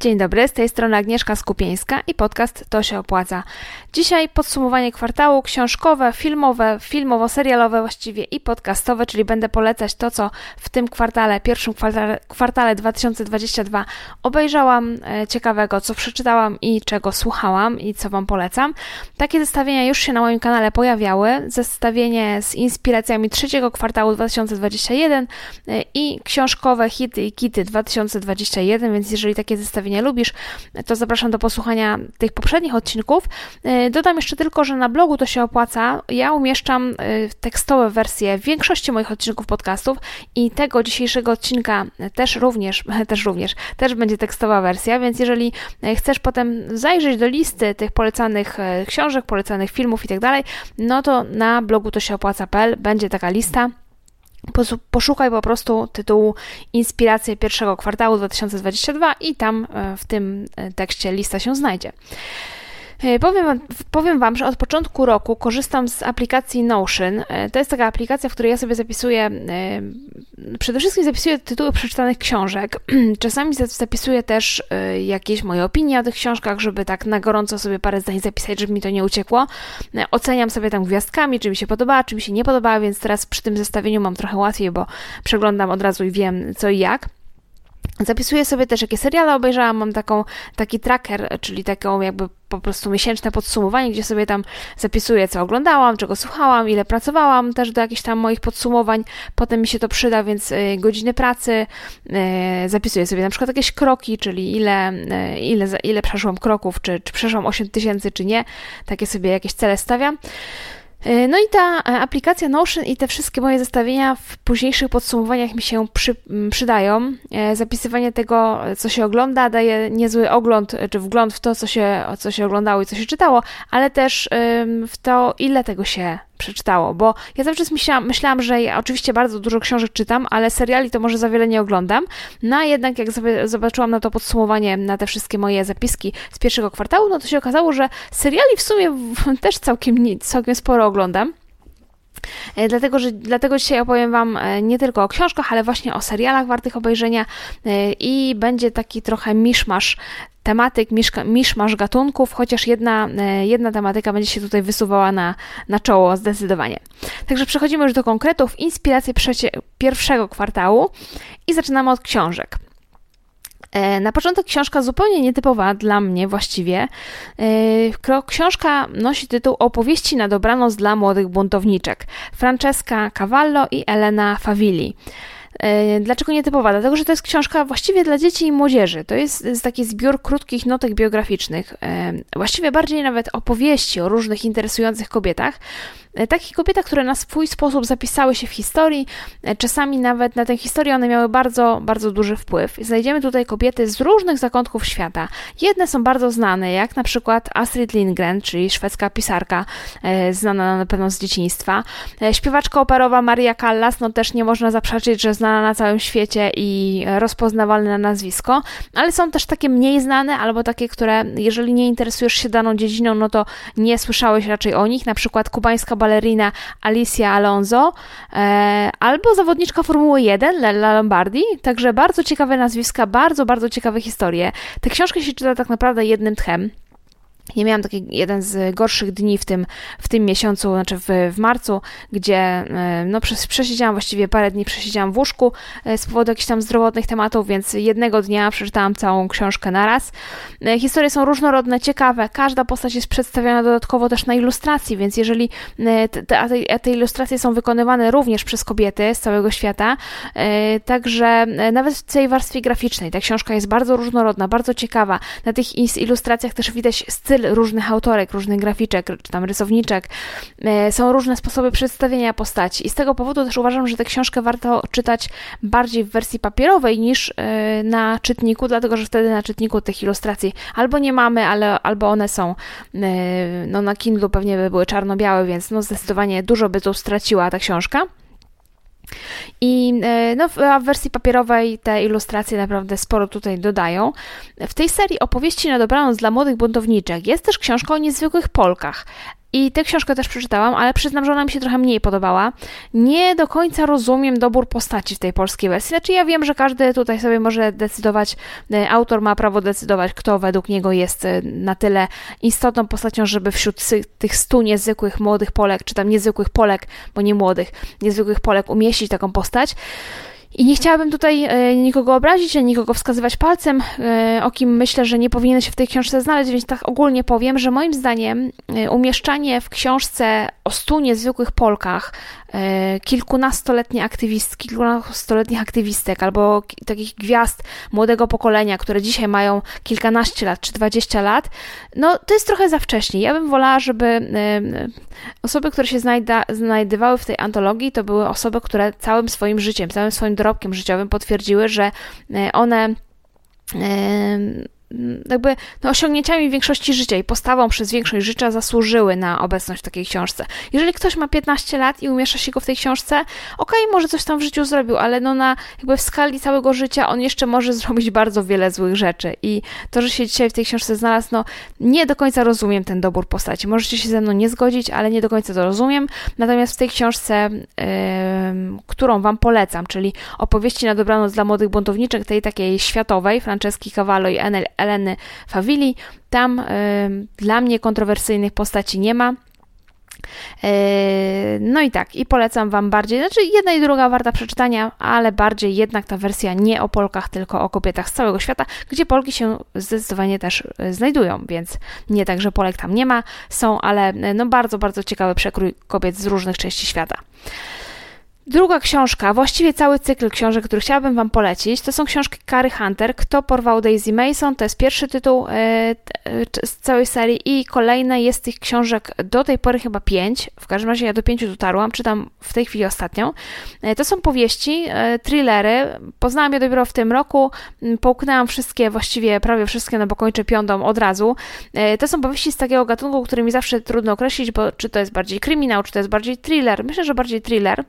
Dzień dobry, z tej strony Agnieszka Skupieńska i podcast To się opłaca. Dzisiaj podsumowanie kwartału książkowe, filmowe, filmowo-serialowe właściwie i podcastowe, czyli będę polecać to, co w tym kwartale, pierwszym kwartale, kwartale 2022 obejrzałam e, ciekawego, co przeczytałam i czego słuchałam i co Wam polecam. Takie zestawienia już się na moim kanale pojawiały. Zestawienie z inspiracjami trzeciego kwartału 2021 e, i książkowe hity i kity 2021, więc jeżeli takie zestawienie nie lubisz, to zapraszam do posłuchania tych poprzednich odcinków. E, dodam jeszcze tylko, że na blogu to się opłaca. Ja umieszczam e, tekstowe wersje większości moich odcinków podcastów i tego dzisiejszego odcinka też również, też również, też będzie tekstowa wersja, więc jeżeli e, chcesz potem zajrzeć do listy tych polecanych książek, polecanych filmów i tak no to na blogu to się opłaca.pl będzie taka lista Poszukaj po prostu tytułu Inspiracje pierwszego kwartału 2022 i tam e, w tym e, tekście lista się znajdzie. E, powiem, powiem Wam, że od początku roku korzystam z aplikacji Notion. E, to jest taka aplikacja, w której ja sobie zapisuję, e, przede wszystkim zapisuję tytuły przeczytanych książek. Czasami zapisuję też jakieś moje opinie o tych książkach, żeby tak na gorąco sobie parę zdań zapisać, żeby mi to nie uciekło. Oceniam sobie tam gwiazdkami, czy mi się podobała, czy mi się nie podobała, więc teraz przy tym zestawieniu mam trochę łatwiej, bo przeglądam od razu i wiem co i jak. Zapisuję sobie też, jakie seriale obejrzałam. Mam taką, taki tracker, czyli taką jakby po prostu miesięczne podsumowanie, gdzie sobie tam zapisuję, co oglądałam, czego słuchałam, ile pracowałam, też do jakichś tam moich podsumowań. Potem mi się to przyda, więc y, godziny pracy. Y, zapisuję sobie na przykład jakieś kroki, czyli ile, y, ile, ile przeszłam kroków, czy, czy przeszłam 8 tysięcy, czy nie. Takie sobie jakieś cele stawiam. E, no i ta e, aplikacja Notion i te wszystkie moje zestawienia w późniejszych podsumowaniach mi się przy, przydają. E, zapisywanie tego, co się ogląda, daje niezły ogląd, czy wgląd w to, co się, co się oglądało i co się czytało, ale też w to, ile tego się przeczytało, bo ja zawsze myślałam, myślałam, że ja oczywiście bardzo dużo książek czytam, ale seriali to może za wiele nie oglądam. No a jednak jak zobaczyłam na to podsumowanie, na te wszystkie moje zapiski z pierwszego kwartału, no to się okazało, że seriali w sumie też całkiem, całkiem sporo oglądam. E, dlatego, że, dlatego dzisiaj opowiem Wam e, nie tylko o książkach, ale właśnie o serialach wartych obejrzenia e, i będzie taki trochę miszmasz tematyk, miszmasz gatunków, chociaż jedna, jedna tematyka będzie się tutaj wysuwała na, na czoło zdecydowanie. Także przechodzimy już do konkretów, inspiracji pierwszego kwartału i zaczynamy od książek. E, na początek książka zupełnie nietypowa dla mnie właściwie. E, książka nosi tytuł Opowieści na dobranoc dla młodych buntowniczek. Francesca Cavallo i Elena Favilli. E, dlaczego nietypowa? Dlatego, że to jest książka właściwie dla dzieci i młodzieży. To jest, taki zbiór krótkich notek biograficznych, właściwie bardziej nawet opowieści o różnych interesujących kobietach, E, takich kobietach, które na swój sposób zapisały się w historii, e, czasami nawet na tę historię one miały bardzo, bardzo duży wpływ. Znajdziemy tutaj kobiety z różnych zakątków świata. Jedne są bardzo znane, jak na przykład Astrid Lindgren, czyli szwedzka pisarka, e, znana na pewno z dzieciństwa. Śpiewaczka operowa Maria Callas, no też nie można zaprzeczyć, że znana na całym świecie i rozpoznawalne na nazwisko, ale są też takie mniej znane, albo takie, które jeżeli nie interesujesz się daną dziedziną, no to nie słyszałeś raczej o nich, na przykład kubańska balerina Alicia Alonso e, albo zawodniczka Formuły 1 Lella Lombardi. Także bardzo ciekawe nazwiska, bardzo, bardzo ciekawe historie. Te książki się czyta tak naprawdę jednym tchem. Ja miałam taki jeden z gorszych dni w tym, w tym miesiącu, znaczy w, w marcu, gdzie e, no, przesiedziałam właściwie parę dni, przesiedziałam w łóżku e, z powodu jakichś tam zdrowotnych tematów, więc jednego dnia przeczytałam całą książkę naraz. E, historie są różnorodne, ciekawe, każda postać jest przedstawiona dodatkowo też na ilustracji, więc jeżeli te, te, te ilustracje są wykonywane również przez kobiety z całego świata, także nawet w tej warstwie graficznej ta książka jest bardzo różnorodna, bardzo ciekawa. Na tych ilustracjach też widać styl styl różnych autorek, różnych graficzek, czy tam rysowniczek. E, są różne sposoby przedstawienia postaci i z tego powodu też uważam, że tę książkę warto czytać bardziej w wersji papierowej niż e, na czytniku, dlatego że wtedy na czytniku tych ilustracji albo nie mamy, ale, albo one są e, no na Kindle pewnie by były czarno-białe, więc no zdecydowanie dużo by tu straciła ta książka. I e, no, w wersji papierowej te ilustracje naprawdę sporo tutaj dodają. W tej serii opowieści na dobranoc dla młodych buntowniczek jest też książka o niezwykłych Polkach. I tę książkę też przeczytałam, ale przyznam, że ona mi się trochę mniej podobała. Nie do końca rozumiem dobór postaci w tej polskiej wersji. Znaczy, ja wiem, że każdy tutaj sobie może decydować, e, autor ma prawo decydować, kto według niego jest e, na tyle istotną postacią, żeby wśród tych stu niezwykłych młodych Polek, czy tam niezwykłych Polek, bo nie młodych, niezwykłych Polek umieścić taką postać. I nie chciałabym tutaj e, nikogo obrazić, ani nikogo wskazywać palcem, e, o kim myślę, że nie powinien się w tej książce znaleźć, więc tak ogólnie powiem, że moim zdaniem e, umieszczanie w książce o stu niezwykłych Polkach kilkunastoletnie aktywistki, kilkunastoletnich aktywistek albo takich gwiazd młodego pokolenia, które dzisiaj mają kilkanaście lat czy dwadzieścia lat, no to jest trochę za wcześnie. Ja bym wolała, żeby e, osoby, które się znajda, w tej antologii, to były osoby, które całym swoim życiem, całym swoim dorobkiem życiowym potwierdziły, że e, one jakby no, osiągnięciami większości życia i postawą przez większość życia zasłużyły na obecność w takiej książce. Jeżeli ktoś ma 15 lat i umieszcza się go w tej książce, okej, okay, może coś tam w życiu zrobił, ale no na jakby w skali całego życia on jeszcze może zrobić bardzo wiele złych rzeczy i to, że się dzisiaj w tej książce znalazł, no nie do końca rozumiem ten dobór postaci. Możecie się ze mną nie zgodzić, ale nie do końca to rozumiem. Natomiast w tej książce, yy, którą wam polecam, czyli opowieści na dobranoc dla młodych buntowniczek, tej takiej światowej, Franceski Cavallo i Enel Eleny Fawili. Tam dla mnie kontrowersyjnych postaci nie ma. E, no i tak, i polecam Wam bardziej, znaczy jedna i druga warta przeczytania, ale bardziej jednak ta wersja nie o Polkach, tylko o kobietach z całego świata, gdzie Polki się zdecydowanie też e, znajdują, więc nie tak, że Polek tam nie ma, są, ale no bardzo, bardzo ciekawy przekrój kobiet z różnych części świata. Druga książka, właściwie cały cykl książek, który chciałabym Wam polecić, to są książki Kary Hunter. Kto porwał Daisy Mason? To jest pierwszy tytuł e, e, z całej serii i kolejne jest tych książek do tej pory chyba pięć. W każdym razie ja do pięciu dotarłam, czytam w tej chwili ostatnią. E, to są powieści, thrillery. Poznałam je dopiero w tym roku. Połknęłam wszystkie, właściwie prawie wszystkie, no bo kończę piątą od razu. To są powieści z takiego gatunku, który mi zawsze trudno określić, bo czy to jest bardziej kryminał, czy to jest bardziej thriller. Myślę, że bardziej thriller.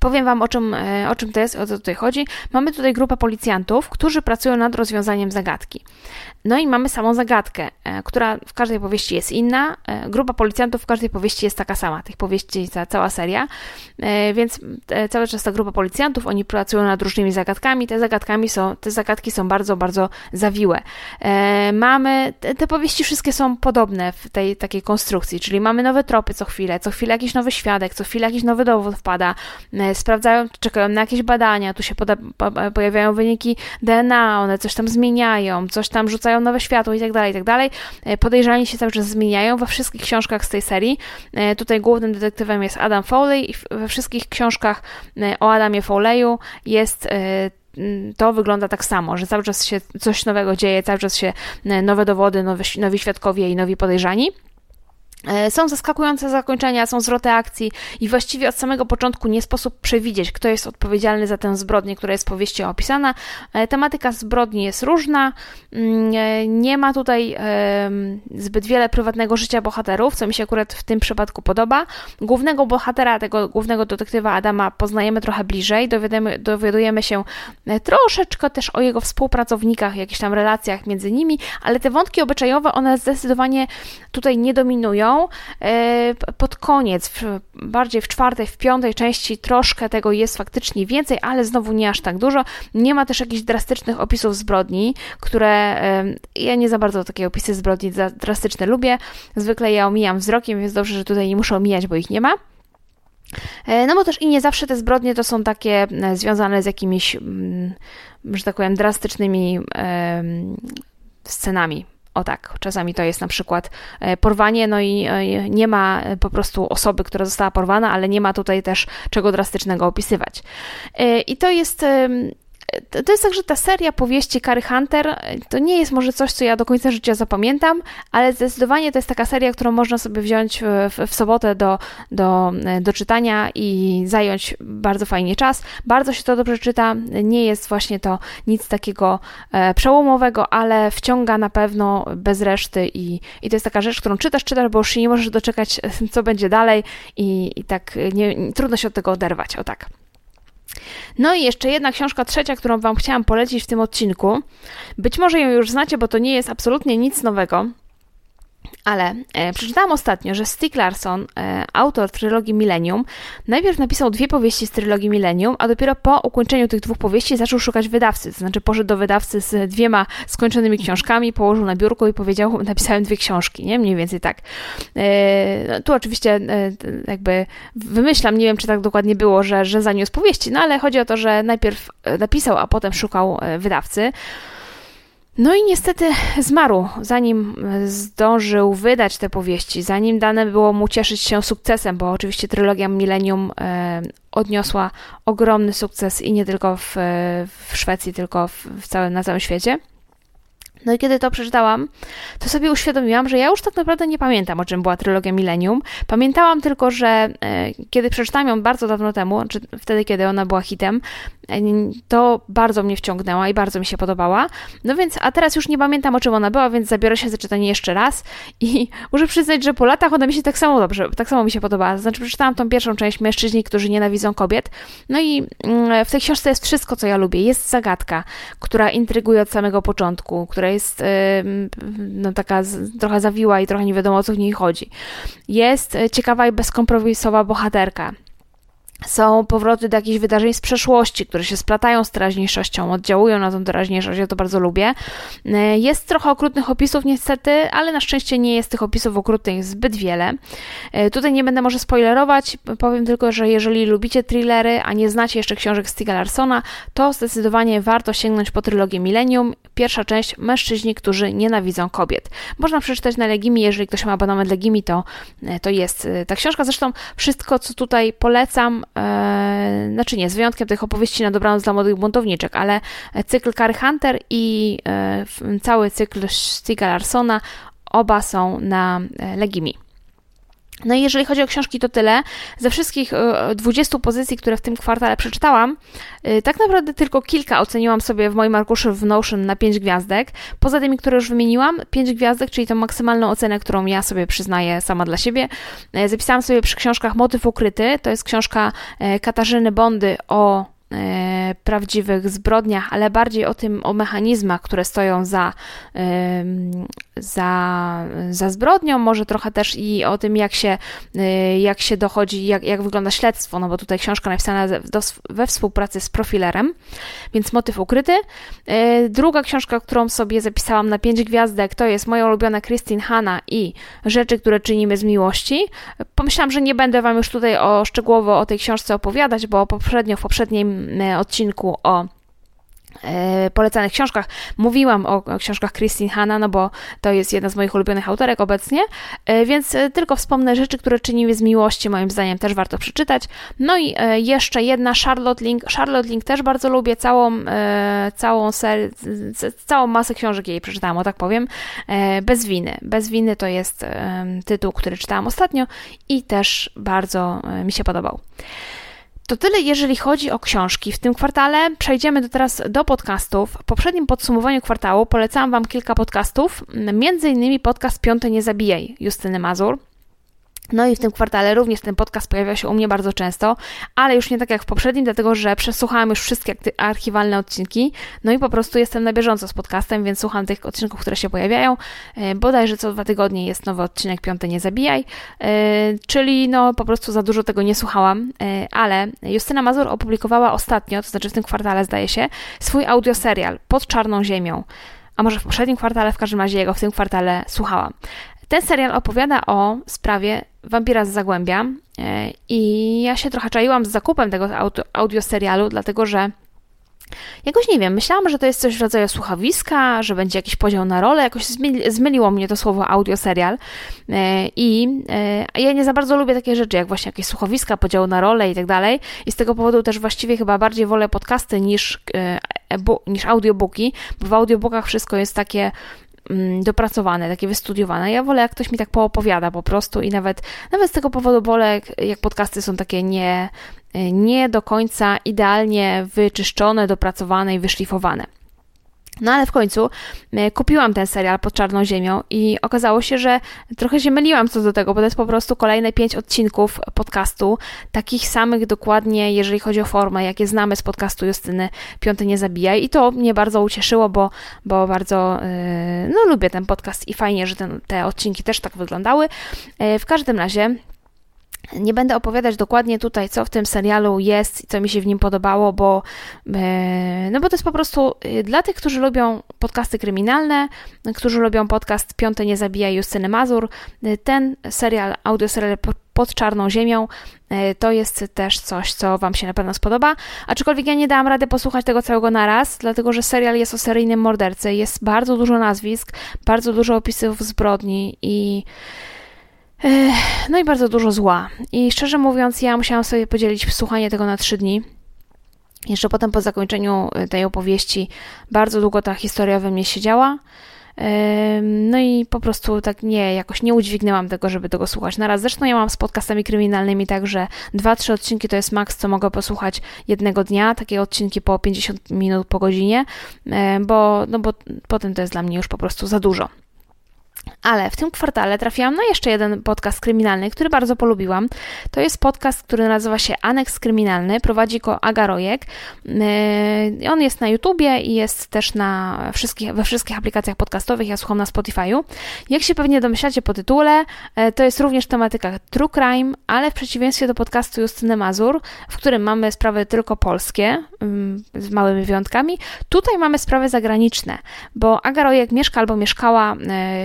Powiem Wam, o czym, e, o czym to jest, o co tutaj chodzi. Mamy tutaj grupę policjantów, którzy pracują nad rozwiązaniem zagadki. No i mamy samą zagadkę, e, która w każdej powieści jest inna. E, grupa policjantów w każdej powieści jest taka sama. Tych powieści ta cała seria. Więc cały czas ta grupa policjantów, oni pracują nad różnymi zagadkami. Te zagadkami są, te zagadki są bardzo, bardzo zawiłe. Mamy, te, te powieści wszystkie są podobne w tej takiej konstrukcji, czyli mamy nowe tropy co chwilę, co chwilę jakiś nowy świadek, co chwilę jakiś nowy dowód wpada, sprawdzają, czekają na jakieś badania, tu się poda, po, pojawiają wyniki DNA, one coś tam zmieniają, coś tam rzucają nowe światło i tak dalej, i tak dalej. E, podejrzani się cały czas zmieniają we wszystkich książkach z tej serii. E, tutaj głównym detektywem jest Adam Foley i we wszystkich książkach o Adamie Foley'u jest to wygląda tak samo, że cały czas się coś nowego dzieje, cały czas się nowe dowody, nowi świadkowie i nowi podejrzani. E, są zaskakujące zakończenia, są zwroty akcji i właściwie od samego początku nie sposób przewidzieć, kto jest odpowiedzialny za tę zbrodnię, która jest w powieści opisana. E, tematyka zbrodni jest różna, mm, e, nie ma tutaj zbyt wiele prywatnego życia bohaterów, co mi się akurat w tym przypadku podoba. Głównego bohatera, tego głównego detektywa Adama poznajemy trochę bliżej, dowiadujemy, dowiadujemy się troszeczkę też o jego współpracownikach, jakichś tam relacjach między nimi, ale te wątki obyczajowe, one zdecydowanie tutaj nie dominują E, pod koniec, bardziej w czwartej, w piątej części troszkę tego jest faktycznie więcej, ale znowu nie aż tak dużo. Nie ma też jakichś drastycznych opisów zbrodni, które ja nie za bardzo takie opisy zbrodni drastyczne lubię. Zwykle je omijam wzrokiem, więc dobrze, że tutaj nie muszę omijać, bo ich nie ma. E, no bo też i nie zawsze te zbrodnie to są takie e, związane z jakimiś, mm, że tak powiem, drastycznymi scenami o tak, czasami to jest na przykład e, porwanie, no i e, nie ma e, po prostu osoby, która została porwana, ale nie ma tutaj też czego drastycznego opisywać. I to jest to jest tak, że ta seria powieści Kary Hunter to nie jest może coś, co ja do końca życia zapamiętam, ale zdecydowanie to jest taka seria, którą można sobie wziąć w, w sobotę do, do, do czytania i zająć bardzo fajnie czas. Bardzo się to dobrze czyta. Nie jest właśnie to nic takiego e, przełomowego, ale wciąga na pewno bez reszty i, i to jest taka rzecz, którą czytasz, czytasz, bo już nie możesz doczekać, co będzie dalej i, i tak nie, trudno się od tego oderwać. O tak. No i jeszcze jedna książka trzecia, którą Wam chciałam polecić w tym odcinku. Być może ją już znacie, bo to nie jest absolutnie nic nowego. Ale e, przeczytałam ostatnio, że Stieg Larsson, e, autor trylogii Millennium, najpierw napisał dwie powieści z trylogii Millennium, a dopiero po ukończeniu tych dwóch powieści zaczął szukać wydawcy. To znaczy poszedł do wydawcy z dwiema skończonymi książkami, położył na biurku i powiedział, napisałem dwie książki, nie? Mniej więcej tak. E, no, tu oczywiście e, jakby wymyślam, nie wiem czy tak dokładnie było, że, że zaniósł powieści, no ale chodzi o to, że najpierw e, napisał, a potem szukał e, wydawcy. No i niestety zmarł, zanim e, zdążył wydać te powieści, zanim dane było mu cieszyć się sukcesem, bo oczywiście trylogia Millennium e, odniosła ogromny sukces i nie tylko w, e, w Szwecji, tylko w, całym, na całym świecie. No i kiedy to przeczytałam, to sobie uświadomiłam, że ja już tak naprawdę nie pamiętam, o czym była trylogia Millennium. Pamiętałam tylko, że e, kiedy przeczytałam ją bardzo dawno temu, czy wtedy, kiedy ona była hitem, to bardzo mnie wciągnęła i bardzo mi się podobała. No więc, a teraz już nie pamiętam, o czym ona była, więc zabiorę się za czytanie jeszcze raz i muszę przyznać, że po latach ona mi się tak samo dobrze, tak samo mi się podobała. Znaczy, przeczytałam tą pierwszą część Mężczyźni, którzy nienawidzą kobiet. No i mm, w tej książce jest wszystko, co ja lubię. Jest zagadka, która intryguje od samego początku, która jest no, taka trochę zawiła i trochę nie wiadomo o co w niej chodzi. Jest e, ciekawa i bezkompromisowa bohaterka. Są powroty do jakichś wydarzeń z przeszłości, które się splatają z teraźniejszością, oddziałują na tą teraźniejszość, ja to bardzo lubię. E, jest trochę okrutnych opisów niestety, ale na szczęście nie jest tych opisów okrutnych zbyt wiele. E, tutaj nie będę może spoilerować, powiem tylko, że jeżeli lubicie thrillery, a nie znacie jeszcze książek Stiga Larsona, to zdecydowanie warto sięgnąć po trylogię Millennium. Pierwsza część Mężczyźni, którzy nienawidzą kobiet. Można przeczytać na Legimi, jeżeli ktoś ma abonament Legimi, to, e, to jest ta książka. Zresztą wszystko, co tutaj polecam, e, znaczy nie, z wyjątkiem tych opowieści na dobranoc dla młodych buntowniczek, ale cykl Carrie Hunter i e, cały cykl Stiga Larsona, oba są na e, Legimi. No i jeżeli chodzi o książki, to tyle. Ze wszystkich 20 e, pozycji, które w tym kwartale przeczytałam, e, tak naprawdę tylko kilka oceniłam sobie w moim arkuszu w Notion na 5 gwiazdek. Poza tymi, które już wymieniłam, 5 gwiazdek, czyli tą maksymalną ocenę, którą ja sobie przyznaję sama dla siebie. E, zapisałam sobie przy książkach Motyw Ukryty. To jest książka Katarzyny Bondy o prawdziwych zbrodniach, ale bardziej o tym, o mechanizmach, które stoją za, za, za zbrodnią, może trochę też i o tym, jak się, e, jak się dochodzi, jak, jak wygląda śledztwo, no bo tutaj książka napisana we współpracy z profilerem, więc motyw ukryty. E, druga książka, którą sobie zapisałam na pięć gwiazdek, to jest moja ulubiona Christine Hanna i Rzeczy, które czynimy z miłości. Pomyślałam, że nie będę Wam już tutaj o, szczegółowo o tej książce opowiadać, bo poprzednio, w poprzednim E, odcinku o e, polecanych książkach. Mówiłam o książkach Christine Hanna, no bo to jest jedna z moich ulubionych autorek obecnie, e, więc tylko wspomnę rzeczy, które czyniły z miłości, moim zdaniem też warto przeczytać. No i jeszcze jedna Charlotte Link. Charlotte Link też bardzo lubię, całą, całą całą masę książek jej przeczytałam, o tak powiem, bez winy. Bez winy to jest tytuł, który czytałam ostatnio i też bardzo mi się podobał. To tyle, jeżeli chodzi o książki. W tym kwartale przejdziemy do teraz do podcastów. W poprzednim podsumowaniu kwartału polecałam Wam kilka podcastów, innymi podcast Piąte Nie Zabijaj Justyny Mazur. No i w tym kwartale również ten podcast pojawiał się u mnie bardzo często, ale już nie tak jak w poprzednim, dlatego że przesłuchałam już wszystkie archiwalne odcinki, no i po prostu jestem na bieżąco z podcastem, więc słucham tych odcinków, które się pojawiają. E, bodajże co dwa tygodnie jest nowy odcinek Piąte Nie Zabijaj, e, czyli no po prostu za dużo tego nie słuchałam, e, ale Justyna Mazur opublikowała ostatnio, to znaczy w tym kwartale zdaje się, swój audioserial Pod Czarną Ziemią a może w poprzednim kwartale, w każdym razie jego w tym kwartale słuchałam. Ten serial opowiada o sprawie wampira z Zagłębia e, i ja się trochę czaiłam z zakupem tego audioserialu, dlatego że Jakoś nie wiem, myślałam, że to jest coś w rodzaju słuchowiska, że będzie jakiś podział na rolę, jakoś zmyliło mnie to słowo audioserial. E, i e, ja nie za bardzo lubię takie rzeczy, jak właśnie jakieś słuchowiska, podział na rolę i tak dalej. I z tego powodu też właściwie chyba bardziej wolę podcasty niż, niż audiobooki, bo w audiobookach wszystko jest takie dopracowane, takie wystudiowane. Ja wolę, jak ktoś mi tak poopowiada po prostu i nawet, nawet z tego powodu wolę, jak, jak podcasty są takie nie, nie do końca idealnie wyczyszczone, dopracowane i wyszlifowane. No ale w końcu e, kupiłam ten serial pod Czarną Ziemią i okazało się, że trochę się myliłam co do tego, bo to jest po prostu kolejne pięć odcinków podcastu, takich samych dokładnie, jeżeli chodzi o formę, jakie znamy z podcastu Justyny Piąty Nie Zabijaj i to mnie bardzo ucieszyło, bo, bo bardzo yy, no, lubię ten podcast i fajnie, że ten, te odcinki też tak wyglądały. Yy, w każdym razie nie będę opowiadać dokładnie tutaj, co w tym serialu jest i co mi się w nim podobało, bo, e, no bo to jest po prostu e, dla tych, którzy lubią podcasty kryminalne, którzy lubią podcast Piąte Nie Zabija Justyny Mazur, e, ten serial, audioserial pod czarną ziemią, to jest też coś, co Wam się na pewno spodoba. Aczkolwiek ja nie dałam rady posłuchać tego całego naraz, dlatego że serial jest o seryjnym mordercy. Jest bardzo dużo nazwisk, bardzo dużo opisów zbrodni i no i bardzo dużo zła. I szczerze mówiąc, ja musiałam sobie podzielić słuchanie tego na trzy dni. Jeszcze potem po zakończeniu e, tej opowieści bardzo długo ta historia we mnie siedziała. No i po prostu tak nie, jakoś nie udźwignęłam tego, żeby tego słuchać na raz. Zresztą ja mam z podcastami kryminalnymi tak, że dwa, trzy odcinki to jest maks, co mogę posłuchać jednego dnia, takie odcinki po 50 minut po godzinie, bo, no bo potem to jest dla mnie już po prostu za dużo. Ale w tym kwartale trafiłam na jeszcze jeden podcast kryminalny, który bardzo polubiłam. To jest podcast, który nazywa się Aneks Kryminalny. Prowadzi go Aga Rojek. Yy, on jest na YouTubie i jest też na wszystkich, we wszystkich aplikacjach podcastowych. Ja słucham na Spotify'u. Jak się pewnie domyślacie po tytule, yy, to jest również tematyka true crime, ale w przeciwieństwie do podcastu Justyny Mazur, w którym mamy sprawy tylko polskie, yy, z małymi wyjątkami, tutaj mamy sprawy zagraniczne, bo Aga Rojek mieszka albo mieszkała,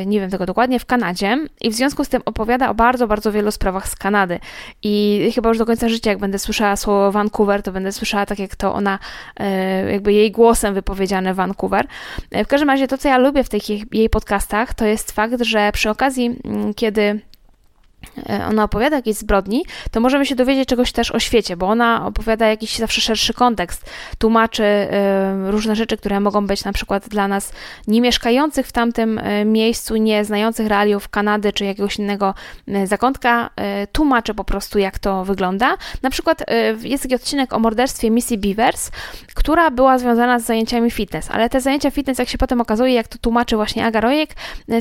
nie wiem tego dokładnie, w Kanadzie i w związku z tym opowiada o bardzo, bardzo wielu sprawach z Kanady. I chyba już do końca życia, jak będę słyszała słowo Vancouver, to będę słyszała tak, jak to ona, e, jakby jej głosem wypowiedziane Vancouver. E, w każdym razie to, co ja lubię w tych jej podcastach, to jest fakt, że przy okazji, mm, kiedy ona opowiada jakieś zbrodni, to możemy się dowiedzieć czegoś też o świecie, bo ona opowiada jakiś zawsze szerszy kontekst, tłumaczy e, różne rzeczy, które mogą być na przykład dla nas nie mieszkających w tamtym e, miejscu, nie znających realiów Kanady czy jakiegoś innego zakątka, tłumaczy po prostu jak to wygląda. Na przykład jest taki odcinek o morderstwie Missy Beavers, która była związana z zajęciami fitness, ale te zajęcia fitness, jak się potem okazuje, jak to tłumaczy właśnie Aga Rojek,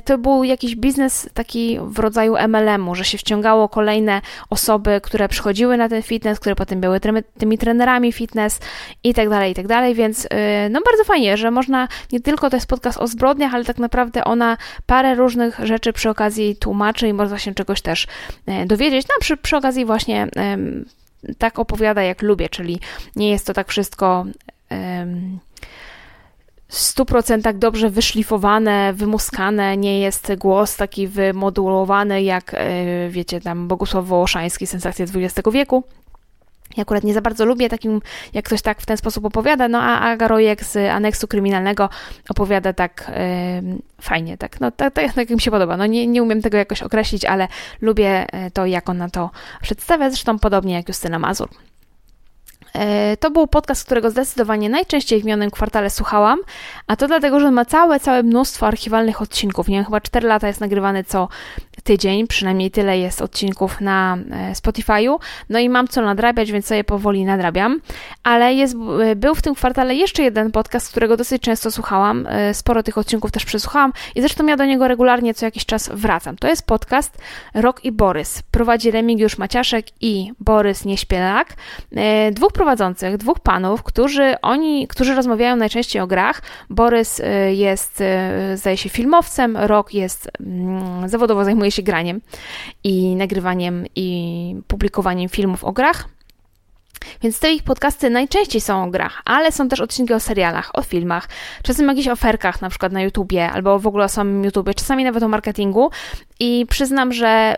to był jakiś biznes taki w rodzaju MLM-u, że się wciągało kolejne osoby, które przychodziły na ten fitness, które potem były tymi trenerami fitness i tak dalej, i tak dalej, więc y, no bardzo fajnie, że można, nie tylko to jest podcast o zbrodniach, ale tak naprawdę ona parę różnych rzeczy przy okazji tłumaczy i można się czegoś też e, dowiedzieć, no przy, przy okazji właśnie tak opowiada jak lubię, czyli nie jest to tak wszystko 100% dobrze wyszlifowane, wymuskane, nie jest głos taki wymodulowany jak, e, wiecie, tam Bogusław Wołoszański, Sensacje XX wieku. Ja akurat nie za bardzo lubię takim, jak ktoś tak w ten sposób opowiada, no a Aga Rojek z aneksu kryminalnego opowiada tak yy, fajnie, tak, no tak, tak, tak mi się podoba. No nie, nie umiem tego jakoś określić, ale lubię e, to, jak ona to przedstawia, zresztą podobnie jak Justyna Mazur. E, to był podcast, którego zdecydowanie najczęściej w minionym kwartale słuchałam, a to dlatego, że ma całe, całe mnóstwo archiwalnych odcinków. Nie wiem, chyba 4 lata jest nagrywany co tydzień, przynajmniej tyle jest odcinków na e, Spotify'u. No i mam co nadrabiać, więc sobie powoli nadrabiam. Ale jest, e, był w tym kwartale jeszcze jeden podcast, którego dosyć często słuchałam. Sporo tych odcinków też przesłuchałam i zresztą ja do niego regularnie co jakiś czas wracam. To jest podcast Rok i Borys. Prowadzi Remigiusz Maciaszek i Borys Nieśpielak. Dwóch prowadzących, dwóch panów, którzy oni, którzy rozmawiają najczęściej o grach. Borys y, jest, y, zdaje się, filmowcem, Rok jest mm, zawodowo zajmuje się graniem i nagrywaniem i publikowaniem filmów o grach. Więc te ich podcasty najczęściej są o grach, ale są też odcinki o serialach, o filmach, czasem o jakichś oferkach, na przykład na YouTubie, albo w ogóle o samym YouTubie, czasami nawet o marketingu. I przyznam, że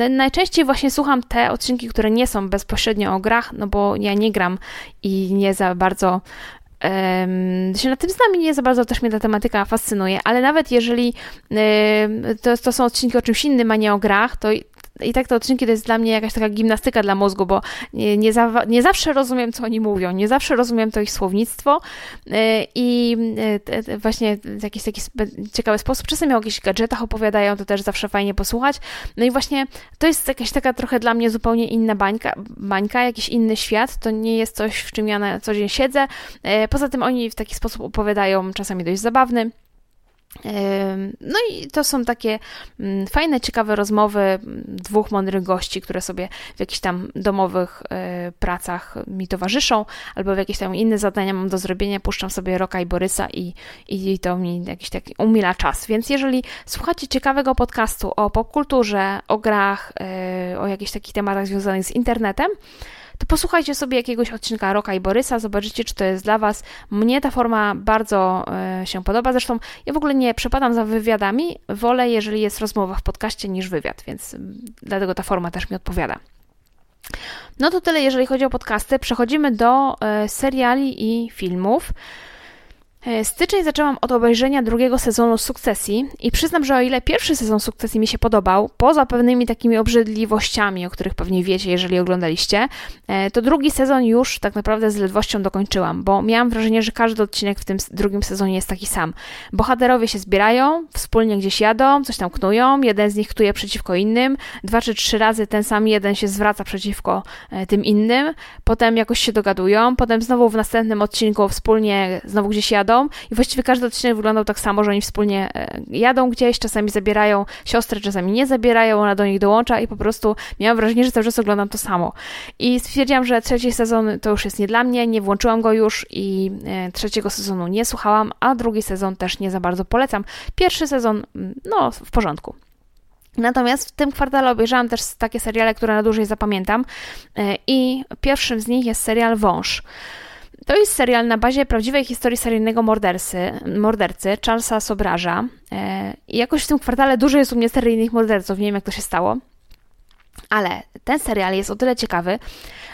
y, najczęściej właśnie słucham te odcinki, które nie są bezpośrednio o grach, no bo ja nie gram i nie za bardzo się na tym znam i nie za bardzo też mnie ta tematyka fascynuje, ale nawet jeżeli to, to są odcinki o czymś innym, a nie o grach, to i tak te odcinki to jest dla mnie jakaś taka gimnastyka dla mózgu, bo nie, nie, za, nie zawsze rozumiem, co oni mówią, nie zawsze rozumiem to ich słownictwo i właśnie w jakiś taki ciekawy sposób. Czasami o jakichś gadżetach opowiadają, to też zawsze fajnie posłuchać. No i właśnie to jest jakaś taka trochę dla mnie zupełnie inna bańka, bańka jakiś inny świat. To nie jest coś, w czym ja na co dzień siedzę. Poza tym oni w taki sposób opowiadają, czasami dość zabawny. No i to są takie mm, fajne, ciekawe rozmowy mm, dwóch mądrych gości, które sobie w jakichś tam domowych e, pracach mi towarzyszą, albo w jakieś tam inne zadania mam do zrobienia, puszczam sobie Roka i Borysa i, i to mi jakiś taki umila czas. Więc jeżeli słuchacie ciekawego podcastu o popkulturze, o grach, e, o jakichś takich tematach związanych z internetem, posłuchajcie sobie jakiegoś odcinka Roka i Borysa, zobaczycie, czy to jest dla Was. Mnie ta forma bardzo y, się podoba, zresztą ja w ogóle nie przepadam za wywiadami, wolę, jeżeli jest rozmowa w podcaście, niż wywiad, więc y, dlatego ta forma też mi odpowiada. No to tyle, jeżeli chodzi o podcasty. Przechodzimy do y, seriali i filmów. E, styczeń zaczęłam od obejrzenia drugiego sezonu Sukcesji i przyznam, że o ile pierwszy sezon Sukcesji mi się podobał, poza pewnymi takimi obrzydliwościami, o których pewnie wiecie, jeżeli oglądaliście, e, to drugi sezon już tak naprawdę z ledwością dokończyłam, bo miałam wrażenie, że każdy odcinek w tym drugim sezonie jest taki sam. Bohaterowie się zbierają, wspólnie gdzieś jadą, coś tam knują, jeden z nich knuje przeciwko innym, dwa czy trzy razy ten sam jeden się zwraca przeciwko e, tym innym, potem jakoś się dogadują, potem znowu w następnym odcinku wspólnie znowu gdzieś jadą, i właściwie każdy odcinek wyglądał tak samo, że oni wspólnie e, jadą gdzieś, czasami zabierają siostrę, czasami nie zabierają, ona do nich dołącza i po prostu miałam wrażenie, że cały czas oglądam to samo. I stwierdziłam, że trzeci sezon to już jest nie dla mnie, nie włączyłam go już i e, trzeciego sezonu nie słuchałam, a drugi sezon też nie za bardzo polecam. Pierwszy sezon, mm, no, w porządku. Natomiast w tym kwartale obejrzałam też takie seriale, które na dłużej zapamiętam e, i pierwszym z nich jest serial Wąż. To jest serial na bazie prawdziwej historii seryjnego mordercy, mordercy Charlesa Sobraża. E, I jakoś w tym kwartale dużo jest u mnie seryjnych morderców, nie wiem jak to się stało. Ale ten serial jest o tyle ciekawy,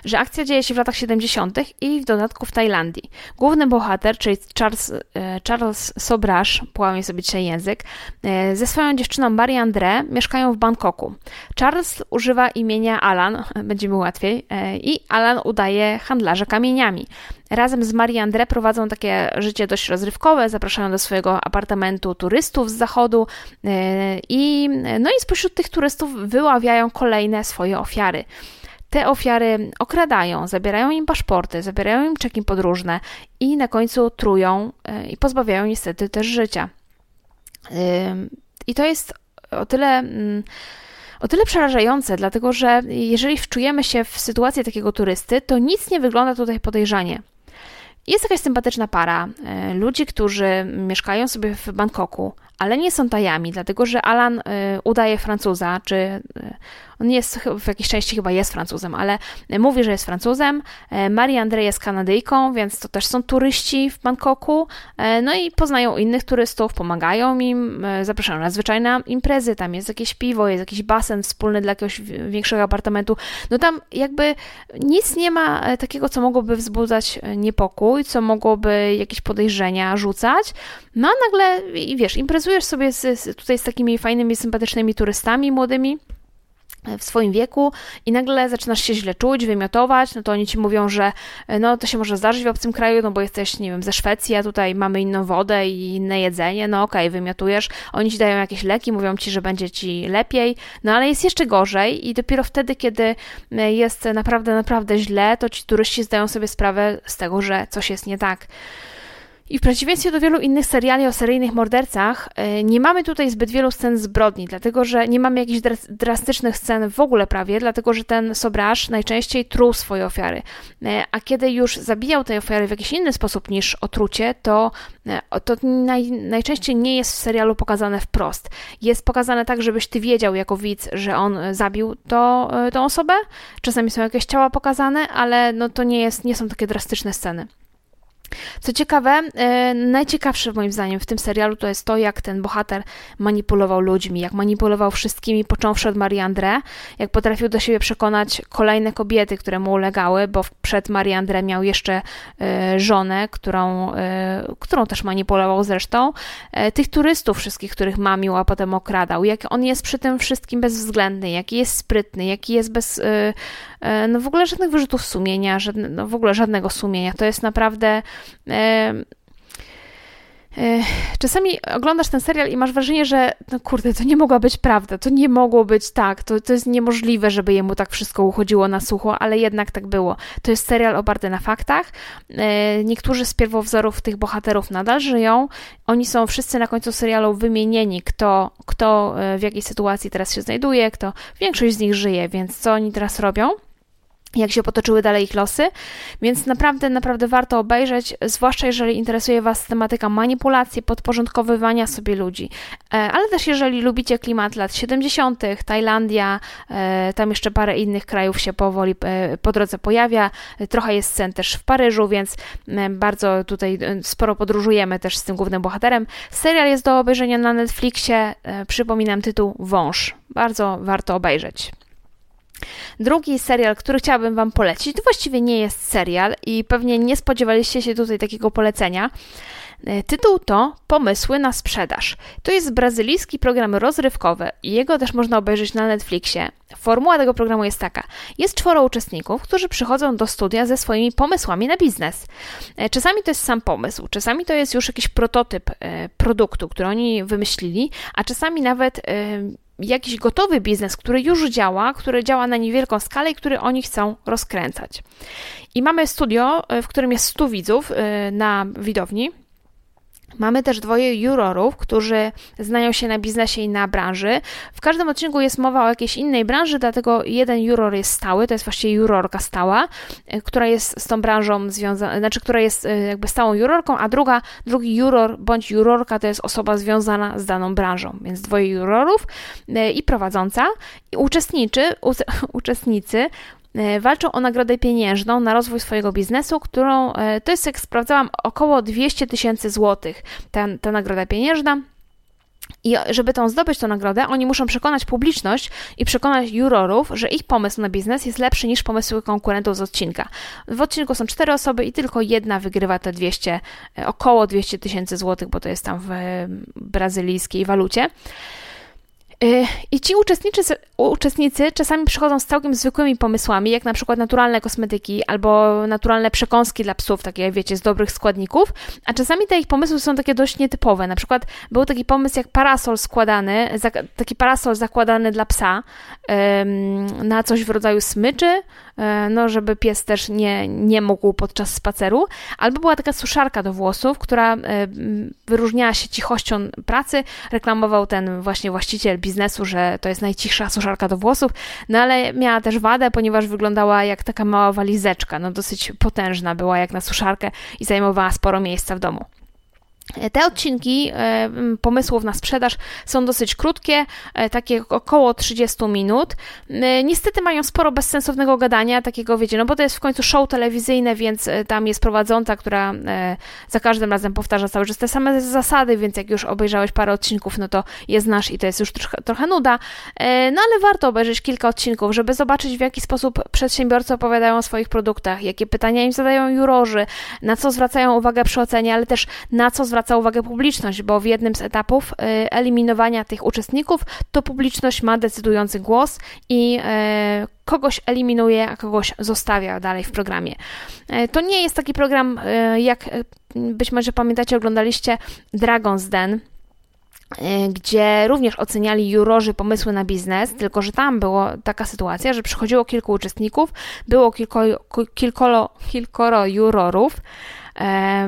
że akcja dzieje się w latach 70. i w dodatku w Tajlandii. Główny bohater, czyli Charles, e, Charles Sobrasz, połamie sobie dzisiaj język, e, ze swoją dziewczyną Marie André mieszkają w Bangkoku. Charles używa imienia Alan, będzie mu łatwiej, i Alan udaje handlarza kamieniami. Razem z Marie André prowadzą takie życie dość rozrywkowe, zapraszają do swojego apartamentu turystów z zachodu e, i, no i spośród tych turystów wyławiają kolejne swoje ofiary. Te ofiary okradają, zabierają im paszporty, zabierają im czeki podróżne i na końcu trują e, i pozbawiają niestety też życia. I to jest o tyle mm, o tyle przerażające, dlatego że jeżeli wczujemy się w sytuację takiego turysty, to nic nie wygląda tutaj podejrzanie. Jest jakaś sympatyczna para, e, ludzi, którzy mieszkają sobie w Bangkoku, ale nie są tajami, dlatego że Alan y, udaje Francuza, czy y, on jest w jakiejś części chyba jest Francuzem, ale mówi, że jest Francuzem. E, Marie André jest Kanadyjką, więc to też są turyści w Bangkoku. E, no i poznają innych turystów, pomagają im, e, zapraszają na zwyczajne imprezy. Tam jest jakieś piwo, jest jakiś basen wspólny dla jakiegoś większego apartamentu. No tam jakby nic nie ma takiego, co mogłoby wzbudzać niepokój, co mogłoby jakieś podejrzenia rzucać. No a nagle, wiesz, imprezujesz sobie z, tutaj z takimi fajnymi, sympatycznymi turystami młodymi w swoim wieku i nagle zaczynasz się źle czuć, wymiotować, no to oni ci mówią, że e, no to się może zdarzyć w obcym kraju, no bo jesteś, nie wiem, ze Szwecji, a tutaj mamy inną wodę i inne jedzenie, no okej, okay, wymiotujesz, oni ci dają jakieś leki, mówią ci, że będzie ci lepiej, no ale jest jeszcze gorzej i dopiero wtedy, kiedy e, jest naprawdę, naprawdę źle, to ci turyści zdają sobie sprawę z tego, że coś jest nie tak. I w przeciwieństwie do wielu innych seriali o seryjnych mordercach, e, nie mamy tutaj zbyt wielu scen zbrodni, dlatego że nie mamy jakichś drastycznych scen w ogóle prawie, dlatego że ten sobraż najczęściej truł swoje ofiary. E, a kiedy już zabijał te ofiary w jakiś inny sposób niż otrucie, to, e, to naj, najczęściej nie jest w serialu pokazane wprost. Jest pokazane tak, żebyś ty wiedział jako widz, że on zabił to, tą osobę. Czasami są jakieś ciała pokazane, ale no to nie, jest, nie są takie drastyczne sceny. Co ciekawe, e, najciekawsze moim zdaniem w tym serialu to jest to, jak ten bohater manipulował ludźmi, jak manipulował wszystkimi, począwszy od Mariandre, jak potrafił do siebie przekonać kolejne kobiety, które mu ulegały, bo przed Mariandre miał jeszcze e, żonę, którą, e, którą też manipulował zresztą, tych turystów wszystkich, których mamił, a potem okradał, jak on jest przy tym wszystkim bezwzględny, jaki jest sprytny, jaki jest bez, no w ogóle żadnych wyrzutów sumienia, żadne, no w ogóle żadnego sumienia. To jest naprawdę Czasami oglądasz ten serial i masz wrażenie, że no kurde, to nie mogła być prawda, to nie mogło być tak, to, to jest niemożliwe, żeby jemu tak wszystko uchodziło na sucho, ale jednak tak było. To jest serial oparty na faktach. Niektórzy z pierwowzorów tych bohaterów nadal żyją. Oni są wszyscy na końcu serialu wymienieni, kto, kto w jakiej sytuacji teraz się znajduje, kto większość z nich żyje, więc co oni teraz robią jak się potoczyły dalej ich losy, więc naprawdę, naprawdę warto obejrzeć, zwłaszcza jeżeli interesuje Was tematyka manipulacji, podporządkowywania sobie ludzi, e, ale też jeżeli lubicie klimat lat 70., Tajlandia, e, tam jeszcze parę innych krajów się powoli e, po drodze pojawia, trochę jest scen też w Paryżu, więc bardzo tutaj sporo podróżujemy też z tym głównym bohaterem. Serial jest do obejrzenia na Netflixie, przypominam tytuł Wąż, bardzo warto obejrzeć. Drugi serial, który chciałabym Wam polecić, to właściwie nie jest serial i pewnie nie spodziewaliście się tutaj takiego polecenia. E, tytuł to Pomysły na sprzedaż. To jest brazylijski program rozrywkowy i jego też można obejrzeć na Netflixie. Formuła tego programu jest taka: jest czworo uczestników, którzy przychodzą do studia ze swoimi pomysłami na biznes. E, czasami to jest sam pomysł, czasami to jest już jakiś prototyp e, produktu, który oni wymyślili, a czasami nawet jakiś gotowy biznes, który już działa, który działa na niewielką skalę i który oni chcą rozkręcać. I mamy studio, w którym jest 100 widzów na widowni. Mamy też dwoje jurorów, którzy znają się na biznesie i na branży. W każdym odcinku jest mowa o jakiejś innej branży, dlatego jeden juror jest stały, to jest właściwie jurorka stała, e, która jest z tą branżą związana, znaczy, która jest e, jakby stałą jurorką, a druga, drugi juror bądź jurorka to jest osoba związana z daną branżą, więc dwoje jurorów e, i prowadząca. I uczestniczy, uczestnicy E, walczą o nagrodę pieniężną na rozwój swojego biznesu, którą e, to jest, jak sprawdzałam, około 200 tysięcy złotych. Ta, ta nagroda pieniężna. I żeby tą zdobyć tę nagrodę, oni muszą przekonać publiczność i przekonać jurorów, że ich pomysł na biznes jest lepszy niż pomysły konkurentów z odcinka. W odcinku są cztery osoby i tylko jedna wygrywa te 200, e, około 200 tysięcy złotych, bo to jest tam w brazylijskiej walucie. Y, I ci uczestnicy, uczestnicy czasami przychodzą z całkiem zwykłymi pomysłami, jak na przykład naturalne kosmetyki albo naturalne przekąski dla psów, takie wiecie, z dobrych składników, a czasami te ich pomysły są takie dość nietypowe. Na przykład był taki pomysł jak parasol składany, taki parasol zakładany dla psa na coś w rodzaju smyczy, no żeby pies też nie, nie mógł podczas spaceru, albo była taka suszarka do włosów, która wyróżniała się cichością pracy, reklamował ten właśnie właściciel biznesu, że to jest najcichsza suszarka do włosów, no ale miała też wadę, ponieważ wyglądała jak taka mała walizeczka, no dosyć potężna była jak na suszarkę i zajmowała sporo miejsca w domu. Te odcinki e, pomysłów na sprzedaż są dosyć krótkie, e, takie około 30 minut. E, niestety mają sporo bezsensownego gadania, takiego wiecie, no bo to jest w końcu show telewizyjne, więc tam jest prowadząca, która za każdym razem powtarza cały czas te same zasady, więc jak już obejrzałeś parę odcinków, no to je znasz i to jest już trochę, trochę nuda. No ale warto obejrzeć kilka odcinków, żeby zobaczyć w jaki sposób przedsiębiorcy opowiadają o swoich produktach, jakie pytania im zadają jurorzy, na co zwracają uwagę przy ocenie, ale też na co zwracają zwraca uwagę publiczność, bo w jednym z etapów y, eliminowania tych uczestników to publiczność ma decydujący głos i y, kogoś eliminuje, a kogoś zostawia dalej w programie. Y, to nie jest taki program, jak być może pamiętacie, oglądaliście Dragon's Den, gdzie również oceniali jurorzy pomysły na biznes, tylko że tam była taka sytuacja, że przychodziło kilku uczestników, było kilko, kilkoro, kilkoro jurorów,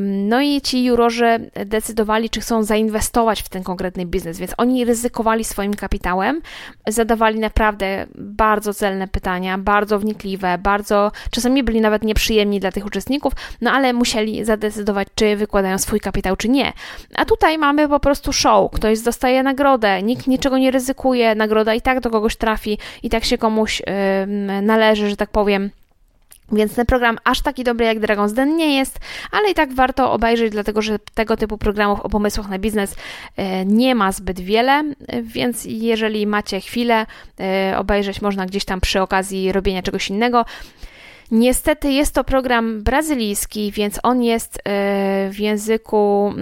no i ci jurorzy decydowali, czy chcą zainwestować w ten konkretny biznes, więc oni ryzykowali swoim kapitałem, zadawali naprawdę bardzo celne pytania, bardzo wnikliwe, bardzo czasami byli nawet nieprzyjemni dla tych uczestników, no ale musieli zadecydować, czy wykładają swój kapitał, czy nie. A tutaj mamy po prostu show, ktoś dostaje nagrodę, nikt niczego nie ryzykuje, nagroda i tak do kogoś trafi, i tak się komuś yy, należy, że tak powiem Więc ten program aż taki dobry jak Dragon's Den nie jest, ale i tak warto obejrzeć, dlatego że tego typu programów o pomysłach na biznes e, nie ma zbyt wiele, więc jeżeli macie chwilę, e, obejrzeć można gdzieś tam przy okazji robienia czegoś innego. Niestety jest to program brazylijski, więc on jest e, w języku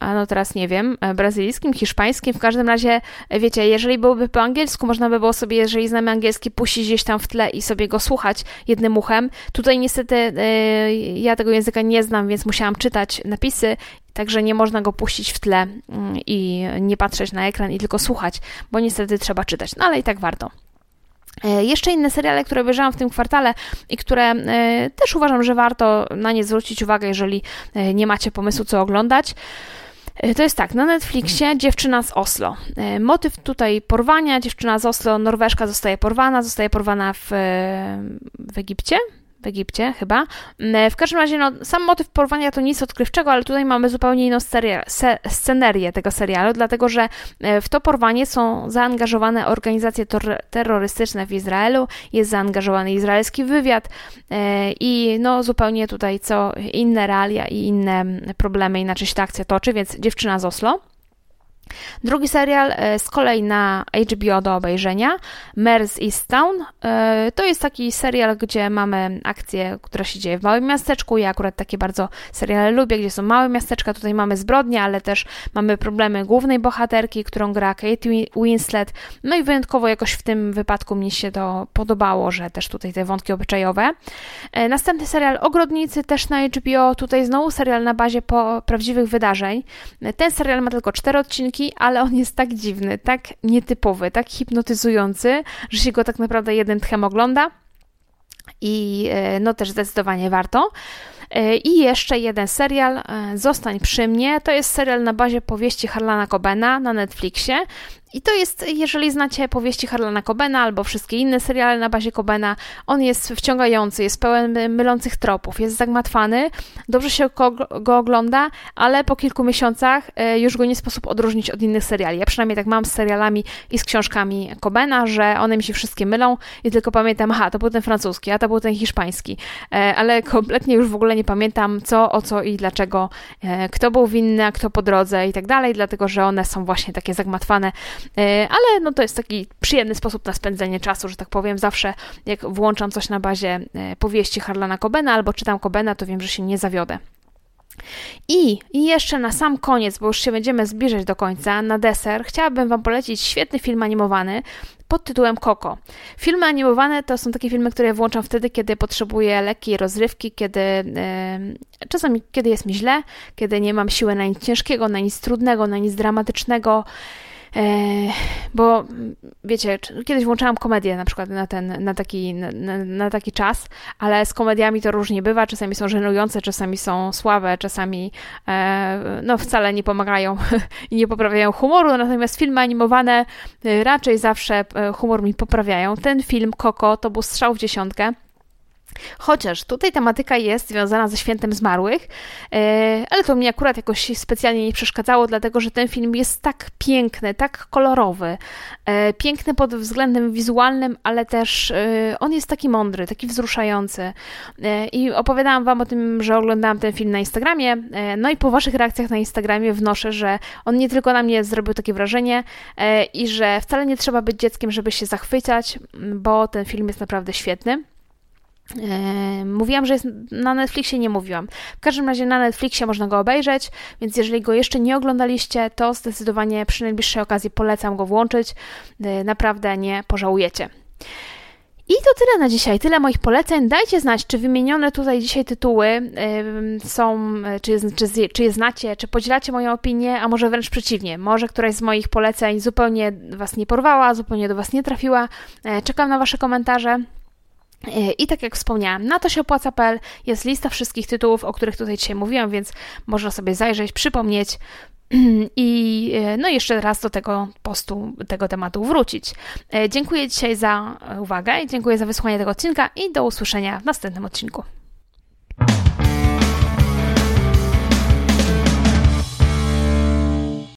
a no teraz nie wiem, e, brazylijskim, hiszpańskim, w każdym razie, e, wiecie, jeżeli byłoby po angielsku, można by było sobie, jeżeli znamy angielski, puścić gdzieś tam w tle i sobie go słuchać jednym uchem. Tutaj niestety e, ja tego języka nie znam, więc musiałam czytać napisy, także nie można go puścić w tle mm, i nie patrzeć na ekran i tylko słuchać, bo niestety trzeba czytać, no ale i tak warto. Jeszcze inne seriale, które obejrzałam w tym kwartale i które też uważam, że warto na nie zwrócić uwagę, jeżeli nie macie pomysłu, co oglądać. E, to jest tak, na Netflixie dziewczyna z Oslo. E, motyw tutaj porwania, dziewczyna z Oslo, Norweszka zostaje porwana, zostaje porwana w, e, w Egipcie, w Egipcie chyba. Mm, w każdym razie, no, sam motyw porwania to nic odkrywczego, ale tutaj mamy zupełnie inną serial, se, scenerię tego serialu, dlatego że e, w to porwanie są zaangażowane organizacje terrorystyczne w Izraelu, jest zaangażowany izraelski wywiad e, i no zupełnie tutaj co inne realia i inne problemy, inaczej się ta akcja toczy, więc dziewczyna z Oslo. Drugi serial e, z kolei na HBO do obejrzenia, Mers Easttown. E, to jest taki serial, gdzie mamy akcję, która się dzieje w małym miasteczku. Ja akurat takie bardzo seriale lubię, gdzie są małe miasteczka. Tutaj mamy zbrodnie, ale też mamy problemy głównej bohaterki, którą gra Kate Winslet. No i wyjątkowo jakoś w tym wypadku mi się to podobało, że też tutaj te wątki obyczajowe. E, następny serial Ogrodnicy też na HBO. Tutaj znowu serial na bazie po prawdziwych wydarzeń. Ten serial ma tylko cztery odcinki ale on jest tak dziwny, tak nietypowy, tak hipnotyzujący, że się go tak naprawdę jeden tchem ogląda. I e, no też zdecydowanie warto. E, I jeszcze jeden serial, e, Zostań przy mnie. To jest serial na bazie powieści Harlana Cobena na Netflixie. I to jest, jeżeli znacie powieści Harlana Cobena albo wszystkie inne seriale na bazie Cobena, on jest wciągający, jest pełen mylących tropów, jest zagmatwany, dobrze się go, ogląda, ale po kilku miesiącach e, już go nie sposób odróżnić od innych seriali. Ja przynajmniej tak mam z serialami i z książkami Cobena, że one mi się wszystkie mylą i tylko pamiętam, aha, to był ten francuski, a to był ten hiszpański, e, ale kompletnie już w ogóle nie pamiętam co, o co i dlaczego, e, kto był winny, a kto po drodze i tak dalej, dlatego że one są właśnie takie zagmatwane ale no to jest taki przyjemny sposób na spędzenie czasu, że tak powiem. Zawsze jak włączam coś na bazie e, powieści Harlana Cobena albo czytam Cobena, to wiem, że się nie zawiodę. I, I jeszcze na sam koniec, bo już się będziemy zbliżać do końca, na deser, chciałabym Wam polecić świetny film animowany pod tytułem Coco. Filmy animowane to są takie filmy, które włączam wtedy, kiedy potrzebuję lekkiej rozrywki, kiedy yy, czasami kiedy jest mi źle, kiedy nie mam siły na nic ciężkiego, na nic trudnego, na nic dramatycznego. E, bo wiecie, kiedyś włączałam komedię na przykład na, ten, na, taki, na, na, taki czas, ale z komediami to różnie bywa. Czasami są żenujące, czasami są słabe, czasami e, no, wcale nie pomagają i nie poprawiają humoru. Natomiast filmy animowane e, raczej zawsze humor mi poprawiają. Ten film Coco to był strzał w dziesiątkę. Chociaż tutaj tematyka jest związana ze świętem zmarłych, e, ale to mi akurat jakoś specjalnie nie przeszkadzało, dlatego że ten film jest tak piękny, tak kolorowy, e, piękny pod względem wizualnym, ale też e, on jest taki mądry, taki wzruszający. I opowiadałam Wam o tym, że oglądałam ten film na Instagramie, no i po Waszych reakcjach na Instagramie wnoszę, że on nie tylko na mnie zrobił takie wrażenie i że wcale nie trzeba być dzieckiem, żeby się zachwycać, bo ten film jest naprawdę świetny. Mówiłam, że jest na Netflixie, nie mówiłam. W każdym razie na Netflixie można go obejrzeć, więc jeżeli go jeszcze nie oglądaliście, to zdecydowanie przy najbliższej okazji polecam go włączyć. Naprawdę nie pożałujecie. I to tyle na dzisiaj, tyle moich poleceń. Dajcie znać, czy wymienione tutaj dzisiaj tytuły są, czy je, czy, czy je znacie, czy podzielacie moją opinię, a może wręcz przeciwnie. Może któraś z moich poleceń zupełnie Was nie porwała, zupełnie do Was nie trafiła. E, czekam na Wasze komentarze. I tak jak wspomniałam, na to się opłaca.pl jest lista wszystkich tytułów, o których tutaj dzisiaj mówiłam, więc można sobie zajrzeć, przypomnieć i no jeszcze raz do tego postu, tego tematu wrócić. E, dziękuję dzisiaj za uwagę dziękuję za wysłuchanie tego odcinka i do usłyszenia w następnym odcinku.